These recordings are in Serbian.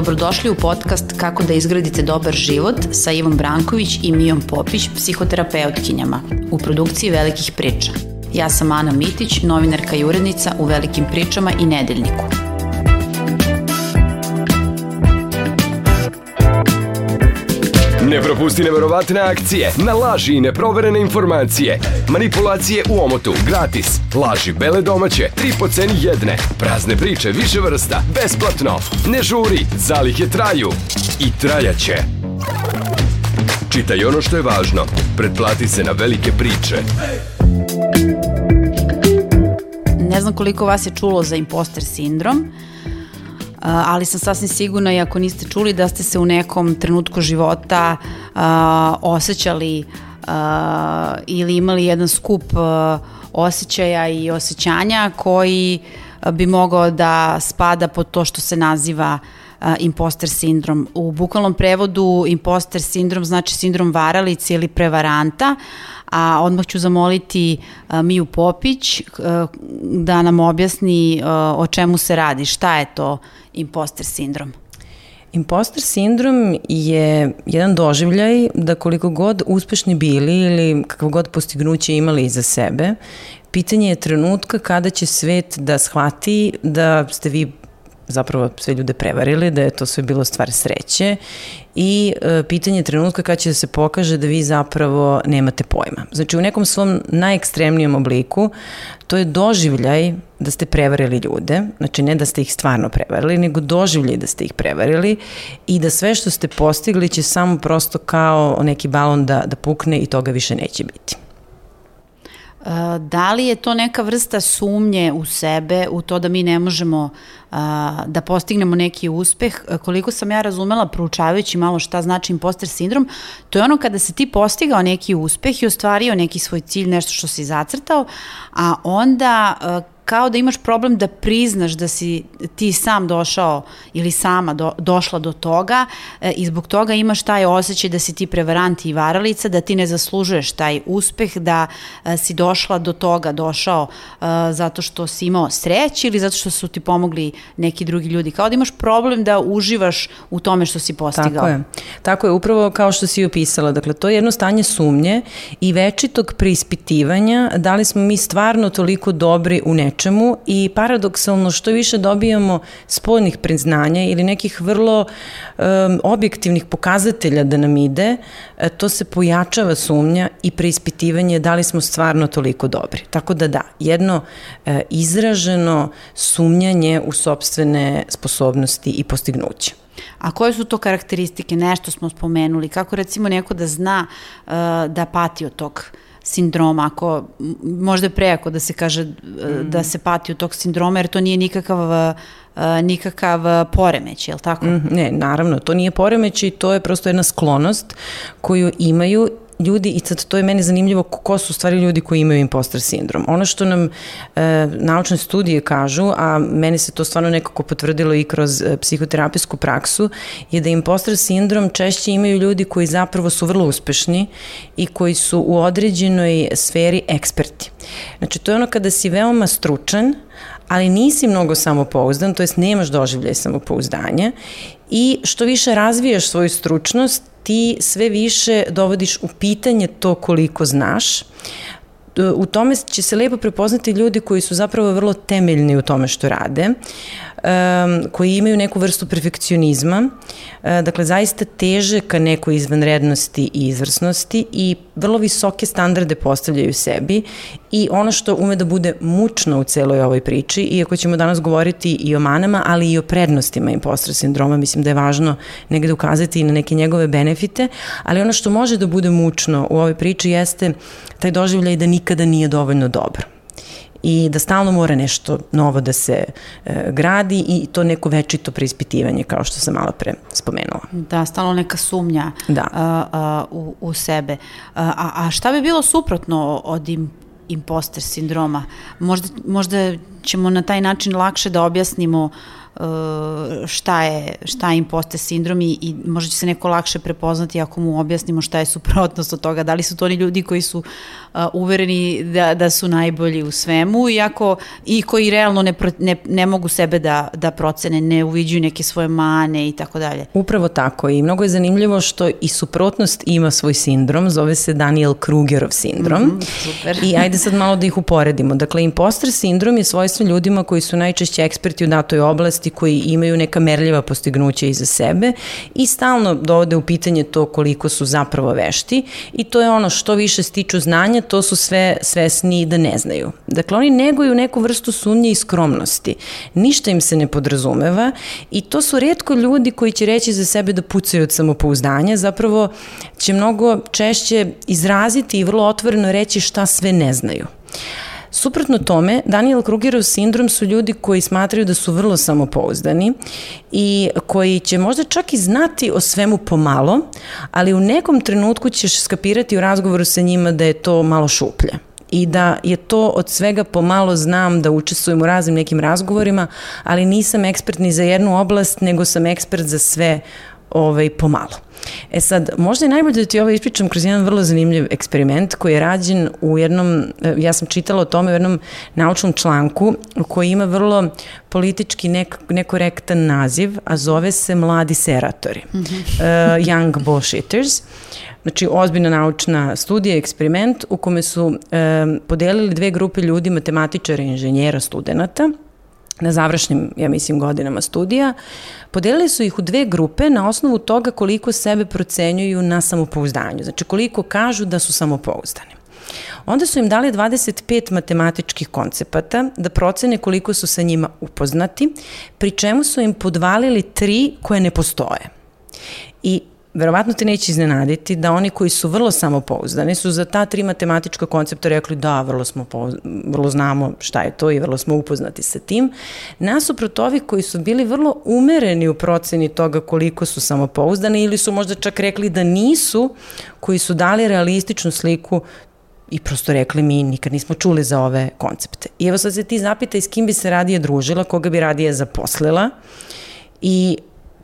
Dobrodošli u podcast Kako da izgradite dobar život sa Ivom Branković i Mijom Popić, psihoterapeutkinjama, u produkciji Velikih priča. Ja sam Ana Mitić, novinarka i urednica u Velikim pričama i Nedeljniku. Ne propusti neverovatne akcije, na laži i neproverene informacije. Manipulacije u omotu, gratis. Laži bele domaće, tri po ceni jedne. Prazne priče više vrsta, besplatno. Ne žuri, zalihe traju. I trajaće. Čitaj ono što je važno. Pretplati se na velike priče. Ne znam koliko vas je čulo za imposter sindrom, ali sam sasvim sigurna i ako niste čuli da ste se u nekom trenutku života uh, osjećali ili imali jedan skup uh, osjećaja i osjećanja koji bi mogao da spada pod to što se naziva uh, imposter sindrom. U bukvalnom prevodu imposter sindrom znači sindrom varalice ili prevaranta, a odmah ću zamoliti uh, Miju Popić uh, da nam objasni uh, o čemu se radi, šta je to imposter sindrom. Imposter sindrom je jedan doživljaj da koliko god uspešni bili ili kakvo god postignuće imali iza sebe, pitanje je trenutka kada će svet da shvati da ste vi zapravo sve ljude prevarili, da je to sve bilo stvar sreće i e, pitanje trenutka kada će da se pokaže da vi zapravo nemate pojma. Znači u nekom svom najekstremnijem obliku to je doživljaj da ste prevarili ljude, znači ne da ste ih stvarno prevarili, nego doživljaj da ste ih prevarili i da sve što ste postigli će samo prosto kao neki balon da, da pukne i toga više neće biti. Da li je to neka vrsta sumnje u sebe, u to da mi ne možemo da postignemo neki uspeh? Koliko sam ja razumela, proučavajući malo šta znači imposter sindrom, to je ono kada se ti postigao neki uspeh i ostvario neki svoj cilj, nešto što si zacrtao, a onda kao da imaš problem da priznaš da si ti sam došao ili sama do, došla do toga e, i zbog toga imaš taj osjećaj da si ti prevarant i varalica, da ti ne zaslužuješ taj uspeh, da e, si došla do toga, došao e, zato što si imao sreć ili zato što su ti pomogli neki drugi ljudi. Kao da imaš problem da uživaš u tome što si postigao. Tako je. Tako je, upravo kao što si opisala. Dakle, to je jedno stanje sumnje i večitog preispitivanja da li smo mi stvarno toliko dobri u nečemu nečemu i paradoksalno što više dobijamo spoljnih priznanja ili nekih vrlo um, objektivnih pokazatelja da nam ide, e, to se pojačava sumnja i preispitivanje da li smo stvarno toliko dobri. Tako da da, jedno e, izraženo sumnjanje u sobstvene sposobnosti i postignuće. A koje su to karakteristike? Nešto smo spomenuli. Kako recimo neko da zna uh, da pati od tog uh, sindroma, ako možda je prejako da se kaže mm. da se pati od tog sindroma, jer to nije nikakav nikakav poremeć, je li tako? Mm, ne, naravno, to nije poremeć i to je prosto jedna sklonost koju imaju ljudi, i sad to je meni zanimljivo, ko su stvari ljudi koji imaju imposter sindrom. Ono što nam e, naučne studije kažu, a meni se to stvarno nekako potvrdilo i kroz e, psihoterapijsku praksu, je da imposter sindrom češće imaju ljudi koji zapravo su vrlo uspešni i koji su u određenoj sferi eksperti. Znači, to je ono kada si veoma stručan, ali nisi mnogo samopouzdan, to jest nemaš doživljaj samopouzdanja i što više razvijaš svoju stručnost, ti sve više dovodiš u pitanje to koliko znaš. U tome će se lepo prepoznati ljudi koji su zapravo vrlo temeljni u tome što rade. Uh, um, koji imaju neku vrstu perfekcionizma, uh, dakle zaista teže ka nekoj izvanrednosti i izvrsnosti i vrlo visoke standarde postavljaju sebi. I ono što ume da bude mučno u celoj ovoj priči, iako ćemo danas govoriti i o manama, ali i o prednostima impostor sindroma, mislim da je važno negde ukazati i na neke njegove benefite, ali ono što može da bude mučno u ovoj priči jeste taj doživljaj da nikada nije dovoljno dobro i da stalno mora nešto novo da se e, gradi i to neko večito preispitivanje kao što sam malo pre spomenula. Da, stalno neka sumnja da. a, a, u, u sebe. A, a šta bi bilo suprotno od im, imposter sindroma? Možda, možda ćemo na taj način lakše da objasnimo šta je, šta je imposter sindrom i, i možda će se neko lakše prepoznati ako mu objasnimo šta je suprotnost od toga. Da li su to oni ljudi koji su uh, uvereni da, da su najbolji u svemu iako, i koji realno ne, ne, ne mogu sebe da, da procene, ne uviđuju neke svoje mane i tako dalje. Upravo tako i mnogo je zanimljivo što i suprotnost ima svoj sindrom, zove se Daniel Krugerov sindrom. Mm, super. I ajde sad malo da ih uporedimo. Dakle, imposter sindrom je svojstvo ljudima koji su najčešće eksperti u datoj oblasti, koji imaju neka merljiva postignuća iza sebe i stalno dovode u pitanje to koliko su zapravo vešti i to je ono što više stiču znanja, to su sve svesni da ne znaju. Dakle, oni neguju neku vrstu sumnje i skromnosti. Ništa im se ne podrazumeva i to su redko ljudi koji će reći za sebe da pucaju od samopouzdanja, zapravo će mnogo češće izraziti i vrlo otvoreno reći šta sve ne znaju. Suprotno tome, Daniel Krugerov sindrom su ljudi koji smatraju da su vrlo samopouzdani i koji će možda čak i znati o svemu pomalo, ali u nekom trenutku ćeš skapirati u razgovoru sa njima da je to malo šuplje i da je to od svega pomalo znam da učestvujem u raznim nekim razgovorima, ali nisam ekspert ni za jednu oblast, nego sam ekspert za sve ovaj, pomalo. E sad, možda je najbolje da ti ovo ispričam kroz jedan vrlo zanimljiv eksperiment koji je rađen u jednom, e, ja sam čitala o tome u jednom naučnom članku koji ima vrlo politički nek, nekorektan naziv, a zove se Mladi seratori, mm -hmm. uh, Young Bullshitters. Znači, ozbiljna naučna studija, eksperiment u kome su um, podelili dve grupe ljudi, matematičara i inženjera, studenta, na završnim, ja mislim, godinama studija, podelili su ih u dve grupe na osnovu toga koliko sebe procenjuju na samopouzdanju, znači koliko kažu da su samopouzdani. Onda su im dali 25 matematičkih koncepata da procene koliko su sa njima upoznati, pri čemu su im podvalili tri koje ne postoje. I verovatno te neće iznenaditi da oni koji su vrlo samopouzdani su za ta tri matematička koncepta rekli da, vrlo, smo vrlo znamo šta je to i vrlo smo upoznati sa tim. Nasuprot ovih koji su bili vrlo umereni u proceni toga koliko su samopouzdani ili su možda čak rekli da nisu, koji su dali realističnu sliku i prosto rekli mi nikad nismo čuli za ove koncepte. I evo sad se ti zapitaj s kim bi se radije družila, koga bi radije zaposlila i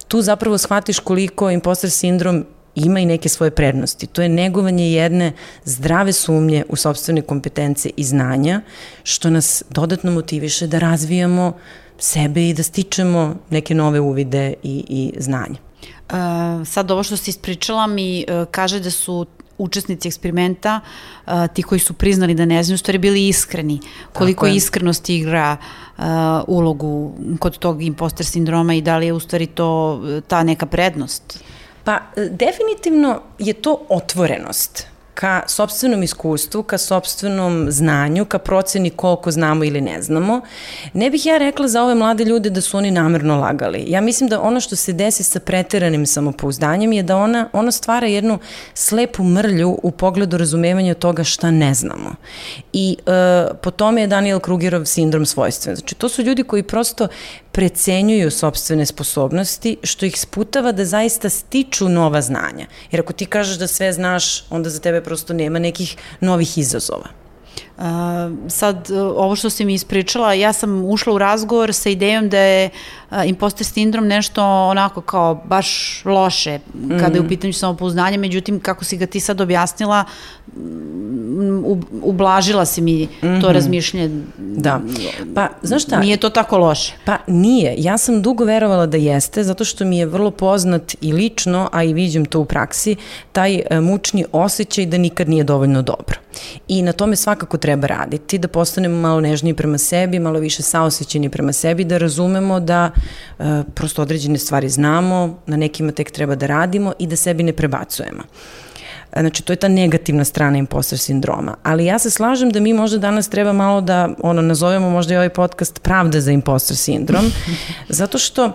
tu zapravo shvatiš koliko imposter sindrom ima i neke svoje prednosti. To je negovanje jedne zdrave sumnje u sobstvene kompetencije i znanja, što nas dodatno motiviše da razvijamo sebe i da stičemo neke nove uvide i, i znanja. Uh, sad ovo što si ispričala mi uh, kaže da su učesnici eksperimenta, ti koji su priznali da ne znaju, stvari bili iskreni. Koliko je. iskrenost igra ulogu kod tog imposter sindroma i da li je u stvari to ta neka prednost? Pa, definitivno je to otvorenost ka sobstvenom iskustvu, ka sobstvenom znanju, ka proceni koliko znamo ili ne znamo. Ne bih ja rekla za ove mlade ljude da su oni namerno lagali. Ja mislim da ono što se desi sa preteranim samopouzdanjem je da ona, ona stvara jednu slepu mrlju u pogledu razumevanja toga šta ne znamo. I e, po tome je Daniel Krugerov sindrom svojstven. Znači, to su ljudi koji prosto precenjuju sobstvene sposobnosti, što ih sputava da zaista stiču nova znanja. Jer ako ti kažeš da sve znaš, onda za tebe prosto nema nekih novih izazova. Uh, sad, ovo što si mi ispričala, ja sam ušla u razgovor sa idejom da je uh, imposter sindrom nešto onako kao baš loše kada mm. je u mhm. pitanju samopouznanja, međutim, kako si ga ti sad objasnila, ublažila si mi mm -hmm. to mhm. razmišljanje. Da. Pa, znaš šta? Nije to tako loše. Pa, nije. Ja sam dugo verovala da jeste, zato što mi je vrlo poznat i lično, a i viđem to u praksi, taj e, mučni osjećaj da nikad nije dovoljno dobro. I na tome svakako treba raditi, da postanemo malo nežniji prema sebi, malo više saosećeni prema sebi, da razumemo da e, prosto određene stvari znamo, na nekima tek treba da radimo i da sebi ne prebacujemo. Znači, to je ta negativna strana imposter sindroma. Ali ja se slažem da mi možda danas treba malo da, ono, nazovemo možda i ovaj podcast pravda za imposter sindrom, zato što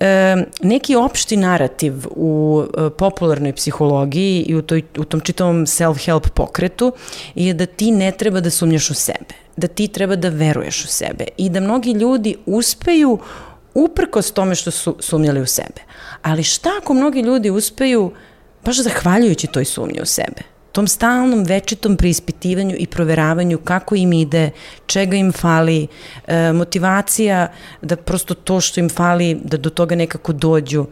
e, neki opšti narativ u e, popularnoj psihologiji i u, toj, u tom čitavom self-help pokretu je da ti ne treba da sumnjaš u sebe, da ti treba da veruješ u sebe i da mnogi ljudi uspeju uprkos tome što su sumnjali u sebe. Ali šta ako mnogi ljudi uspeju baš zahvaljujući toj sumnji u sebe. Tom stalnom večitom preispitivanju i proveravanju kako im ide, čega im fali, e, motivacija da prosto to što im fali, da do toga nekako dođu.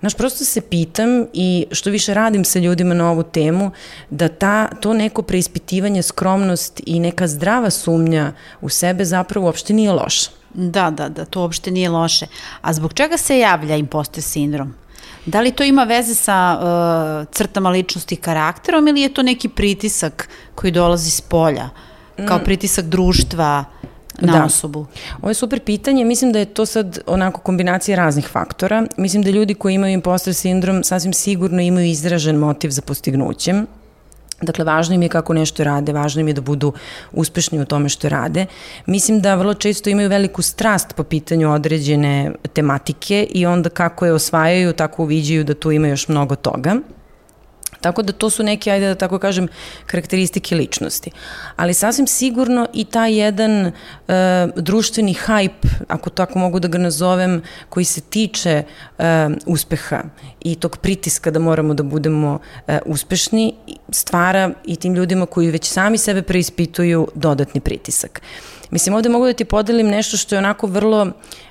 Znaš, prosto se pitam i što više radim sa ljudima na ovu temu, da ta, to neko preispitivanje, skromnost i neka zdrava sumnja u sebe zapravo uopšte nije loša. Da, da, da, to uopšte nije loše. A zbog čega se javlja imposter sindrom? Da li to ima veze sa uh, crtama ličnosti i karakterom ili je to neki pritisak koji dolazi s polja, kao mm. pritisak društva na da. osobu? Ovo je super pitanje, mislim da je to sad onako kombinacija raznih faktora. Mislim da ljudi koji imaju imposter sindrom sasvim sigurno imaju izražen motiv za postignućem, Dakle, važno im je kako nešto rade, važno im je da budu uspešni u tome što rade. Mislim da vrlo često imaju veliku strast po pitanju određene tematike i onda kako je osvajaju, tako uviđaju da tu ima još mnogo toga. Tako da to su neke, ajde da tako kažem, karakteristike ličnosti. Ali sasvim sigurno i taj jedan e, društveni hajp, ako tako mogu da ga nazovem, koji se tiče e, uspeha i tog pritiska da moramo da budemo e, uspešni, stvara i tim ljudima koji već sami sebe preispituju dodatni pritisak. Mislim, ovde mogu da ti podelim nešto što je onako vrlo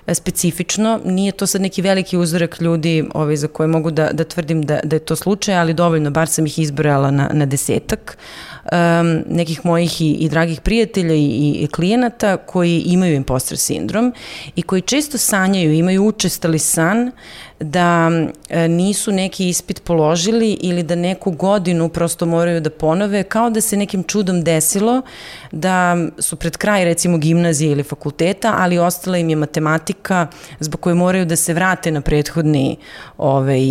e, specifično, nije to sad neki veliki uzorak ljudi ovaj, za koje mogu da, da tvrdim da, da je to slučaj, ali dovoljno, bar sam ih izbrojala na, na desetak um, nekih mojih i, i dragih prijatelja i, i klijenata koji imaju imposter sindrom i koji često sanjaju, imaju učestali san da e, nisu neki ispit položili ili da neku godinu prosto moraju da ponove, kao da se nekim čudom desilo da su pred kraj recimo gimnazije ili fakulteta, ali ostala im je matematika zbog koje moraju da se vrate na prethodni ovaj,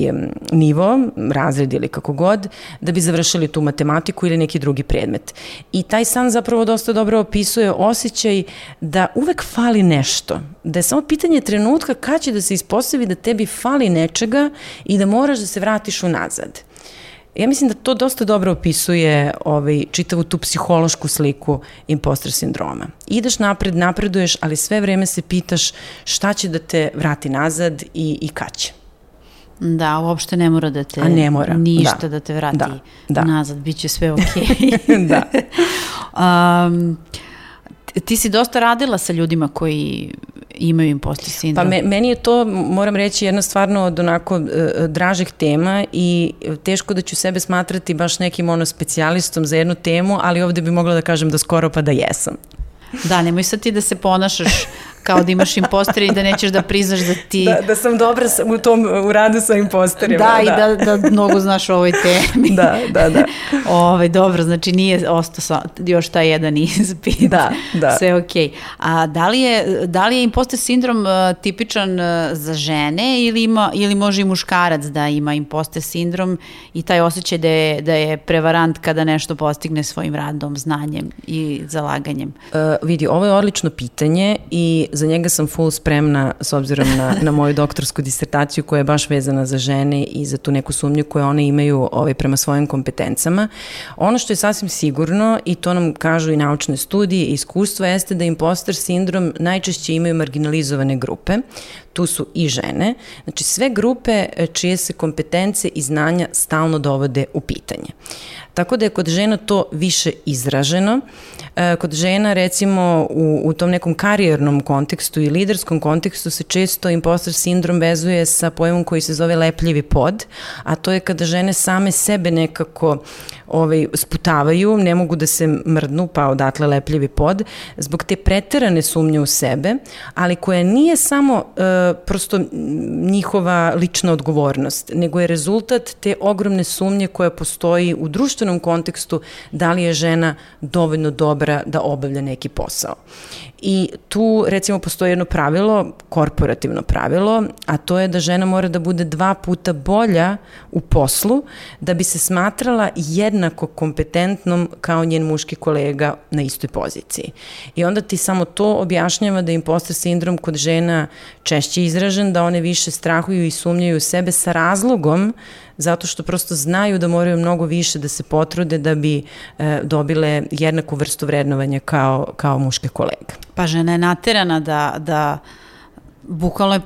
nivo, razred ili kako god, da bi završili tu matematiku ili neki drugi predmet. I taj san zapravo dosta dobro opisuje osjećaj da uvek fali nešto, da je samo pitanje trenutka kad će da se ispostavi da tebi fali nečega i da moraš da se vratiš unazad. Ja mislim da to dosta dobro opisuje ovaj, čitavu tu psihološku sliku imposter sindroma. Ideš napred, napreduješ, ali sve vreme se pitaš šta će da te vrati nazad i, i kad će. Da, uopšte ne mora da te... A ne mora. Ništa da, da te vrati da, da. nazad, bit će sve okej. Okay. da. um, ti si dosta radila sa ljudima koji imaju imposter sindrom? Pa me, meni je to, moram reći, jedna stvarno od onako uh, dražih tema i teško da ću sebe smatrati baš nekim ono specijalistom za jednu temu, ali ovde bi mogla da kažem da skoro pa da jesam. Da, nemoj sad ti da se ponašaš kao da imaš impostere i da nećeš da priznaš da ti... Da, da sam dobra u tom, u radu sa imposterima. Da, da, i da, da mnogo znaš o ovoj temi. da, da, da. Ove, dobro, znači nije ostao sa, još taj jedan ispit. Da, da. Sve okej. Okay. A da li je, da li je imposter sindrom uh, tipičan uh, za žene ili, ima, ili može i muškarac da ima imposter sindrom i taj osjećaj da je, da je prevarant kada nešto postigne svojim radom, znanjem i zalaganjem? Uh, vidi, ovo je odlično pitanje i za njega sam full spremna s obzirom na, na moju doktorsku disertaciju koja je baš vezana za žene i za tu neku sumnju koje one imaju ovaj, prema svojim kompetencama. Ono što je sasvim sigurno i to nam kažu i naučne studije i iskustva jeste da imposter sindrom najčešće imaju marginalizovane grupe tu su i žene, znači sve grupe e, čije se kompetence i znanja stalno dovode u pitanje. Tako da je kod žena to više izraženo. E, kod žena recimo u, u tom nekom karijernom kontekstu i liderskom kontekstu se često imposter sindrom vezuje sa pojmom koji se zove lepljivi pod, a to je kada žene same sebe nekako ovaj, sputavaju, ne mogu da se mrdnu, pa odatle lepljivi pod, zbog te preterane sumnje u sebe, ali koja nije samo e, prosto njihova lična odgovornost, nego je rezultat te ogromne sumnje koja postoji u društvenom kontekstu da li je žena dovoljno dobra da obavlja neki posao. I tu recimo postoji jedno pravilo, korporativno pravilo, a to je da žena mora da bude dva puta bolja u poslu da bi se smatrala jednako kompetentnom kao njen muški kolega na istoj poziciji. I onda ti samo to objašnjava da imposter sindrom kod žena češće izražen, da one više strahuju i sumnjaju u sebe sa razlogom zato što prosto znaju da moraju mnogo više da se potrude da bi e, dobile jednaku vrstu vrednovanja kao, kao muške kolega. Pa žena je naterana da, da bukvalno je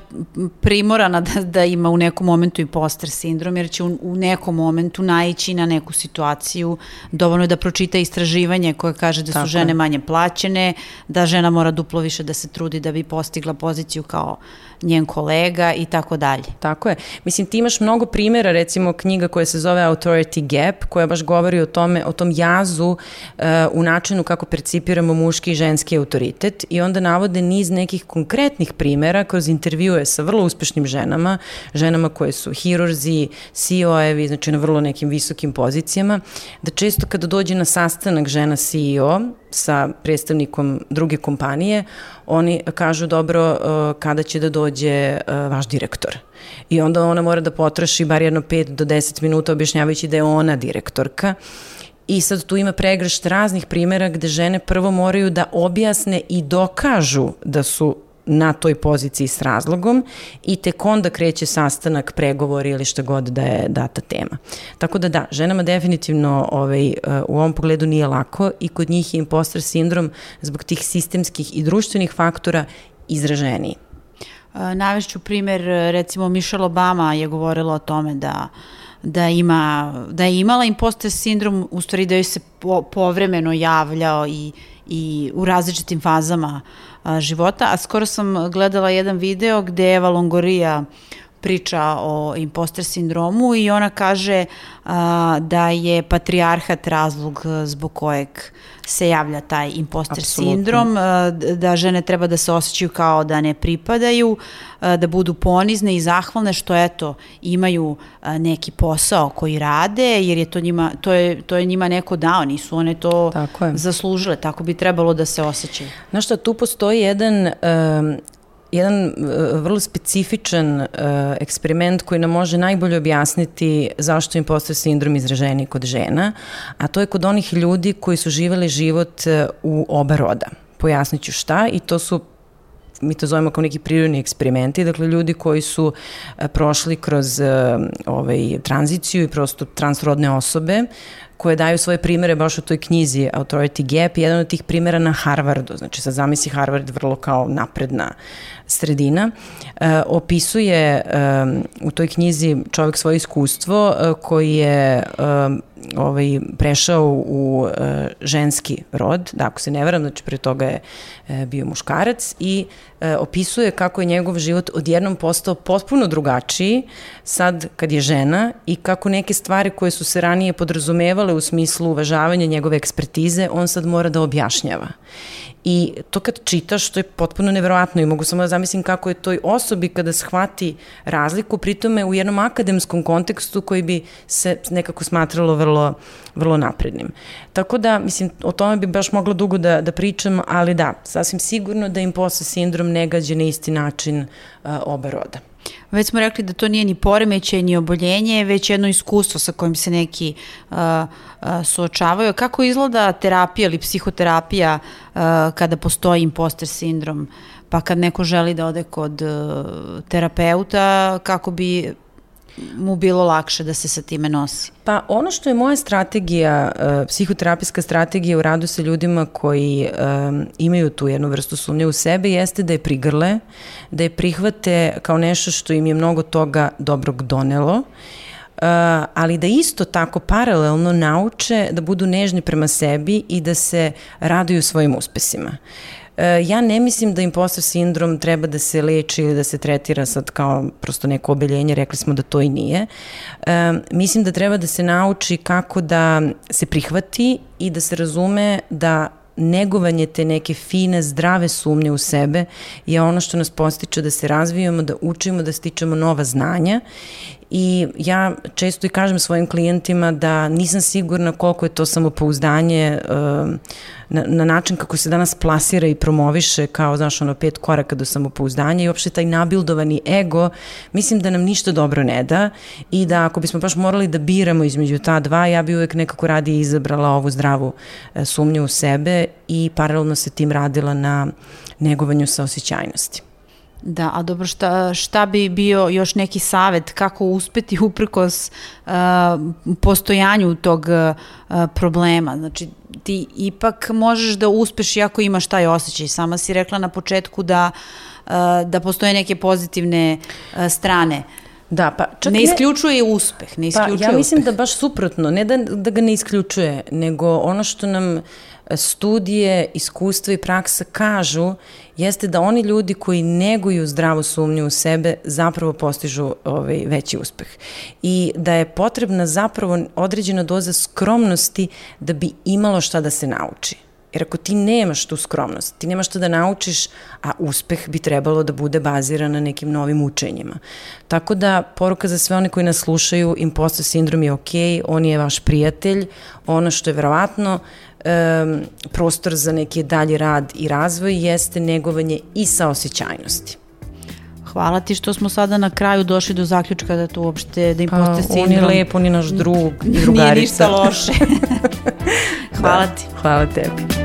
primorana da, da ima u nekom momentu i poster sindrom, jer će u, u nekom momentu naići na neku situaciju. Dovoljno je da pročita istraživanje koje kaže da su Tako žene je. manje plaćene, da žena mora duplo više da se trudi da bi postigla poziciju kao njen kolega i tako dalje. Tako je. Mislim, ti imaš mnogo primjera, recimo knjiga koja se zove Authority Gap, koja baš govori o tome, o tom jazu uh, u načinu kako percipiramo muški i ženski autoritet i onda navode niz nekih konkretnih primjera kroz intervjue sa vrlo uspešnim ženama, ženama koje su hirurzi, CEO-evi, znači na vrlo nekim visokim pozicijama, da često kada dođe na sastanak žena CEO sa predstavnikom druge kompanije, oni kažu dobro uh, kada će da dođe uh, vaš direktor. I onda ona mora da potroši bar jedno 5 do 10 minuta objašnjavajući da je ona direktorka. I sad tu ima pregršt raznih primjera gde žene prvo moraju da objasne i dokažu da su na toj poziciji s razlogom i tek onda kreće sastanak, pregovori ili šta god da je data tema. Tako da da, ženama definitivno ovaj, u ovom pogledu nije lako i kod njih je imposter sindrom zbog tih sistemskih i društvenih faktora izraženiji. Navešću primer, recimo Michelle Obama je govorila o tome da da ima da je imala imposter sindrom, u stvari da joj se po, povremeno javljao i, i u različitim fazama a, života, a skoro sam gledala jedan video gde Eva Longoria priča o imposter sindromu i ona kaže a, da je patrijarhat razlog zbog kojeg se javlja taj imposter Absolutno. sindrom, a, da žene treba da se osjećaju kao da ne pripadaju, a, da budu ponizne i zahvalne što eto imaju a, neki posao koji rade, jer je to njima to je to je njima neko dao, nisu one to tako je. zaslužile, tako bi trebalo da se osjećaju. Znaš šta, tu postoji jedan um, jedan uh, vrlo specifičan uh, eksperiment koji nam može najbolje objasniti zašto im postoje sindrom izraženi kod žena, a to je kod onih ljudi koji su živeli život uh, u oba roda. Pojasnit ću šta i to su mi to zovemo kao neki prirodni eksperimenti, dakle ljudi koji su prošli kroz ovaj, tranziciju i prosto transrodne osobe, koje daju svoje primere baš u toj knjizi Authority Gap, jedan od tih primera na Harvardu, znači sad zamisli Harvard vrlo kao napredna sredina, e, opisuje e, u toj knjizi čovjek svoje iskustvo e, koji je e, ovaj, prešao u e, ženski rod, da ako se ne veram, znači pre toga je e, bio muškarac i e, opisuje kako je njegov život odjednom postao potpuno drugačiji sad kad je žena i kako neke stvari koje su se ranije podrazumevale u smislu uvažavanja njegove ekspertize, on sad mora da objašnjava. I to kad čitaš, to je potpuno neverovatno i mogu samo da zamislim kako je toj osobi kada shvati razliku, pritome u jednom akademskom kontekstu koji bi se nekako smatralo vrlo, vrlo naprednim. Tako da, mislim, o tome bi baš mogla dugo da, da pričam, ali da, sasvim sigurno da im posle sindrom ne gađe na isti način uh, oba roda. Već smo rekli da to nije ni poremećaj, ni oboljenje, već jedno iskustvo sa kojim se neki uh, uh, suočavaju. Kako izgleda terapija ili psihoterapija uh, kada postoji imposter sindrom? Pa kad neko želi da ode kod uh, terapeuta, kako bi mu bilo lakše da se sa time nosi? Pa ono što je moja strategija, uh, psihoterapijska strategija u radu sa ljudima koji um, imaju tu jednu vrstu sumnje u sebe jeste da je prigrle, da je prihvate kao nešto što im je mnogo toga dobrog donelo Uh, ali da isto tako paralelno nauče da budu nežni prema sebi i da se raduju svojim uspesima. E, ja ne mislim da impostor sindrom treba da se leči ili da se tretira sad kao prosto neko obeljenje, rekli smo da to i nije. E, mislim da treba da se nauči kako da se prihvati i da se razume da negovanje te neke fine, zdrave sumnje u sebe je ono što nas postiče da se razvijamo, da učimo, da stičemo nova znanja i ja često i kažem svojim klijentima da nisam sigurna koliko je to samopouzdanje uh, na, na način kako se danas plasira i promoviše kao, znaš, ono, pet koraka do samopouzdanja i uopšte taj nabildovani ego, mislim da nam ništa dobro ne da i da ako bismo baš morali da biramo između ta dva, ja bi uvek nekako radije izabrala ovu zdravu e, sumnju u sebe i paralelno se tim radila na negovanju saosećajnosti. Da, a dobro, šta, šta bi bio još neki savet kako uspeti uprkos uh, postojanju tog uh, problema? Znači, ti ipak možeš da uspeš iako imaš taj osjećaj. Sama si rekla na početku da, uh, da postoje neke pozitivne uh, strane. Da, pa čak ne isključuje ne, uspeh, ne isključuje Pa ja mislim uspeh. da baš suprotno, ne da, da ga ne isključuje, nego ono što nam studije, iskustva i praksa kažu jeste da oni ljudi koji neguju zdravu sumnju u sebe zapravo postižu ovaj, veći uspeh. I da je potrebna zapravo određena doza skromnosti da bi imalo šta da se nauči. Jer ako ti nemaš tu skromnost, ti nemaš što da naučiš, a uspeh bi trebalo da bude baziran na nekim novim učenjima. Tako da, poruka za sve one koji nas slušaju, impostor sindrom je ok, on je vaš prijatelj, ono što je verovatno um, prostor za neki dalji rad i razvoj jeste negovanje i saosećajnosti. Hvala ti što smo sada na kraju došli do zaključka da to uopšte, da im pa, poste sindrom. On je lep, on je naš drug i drugarica. Nije ništa loše. Hvala da, ti. Hvala tebi.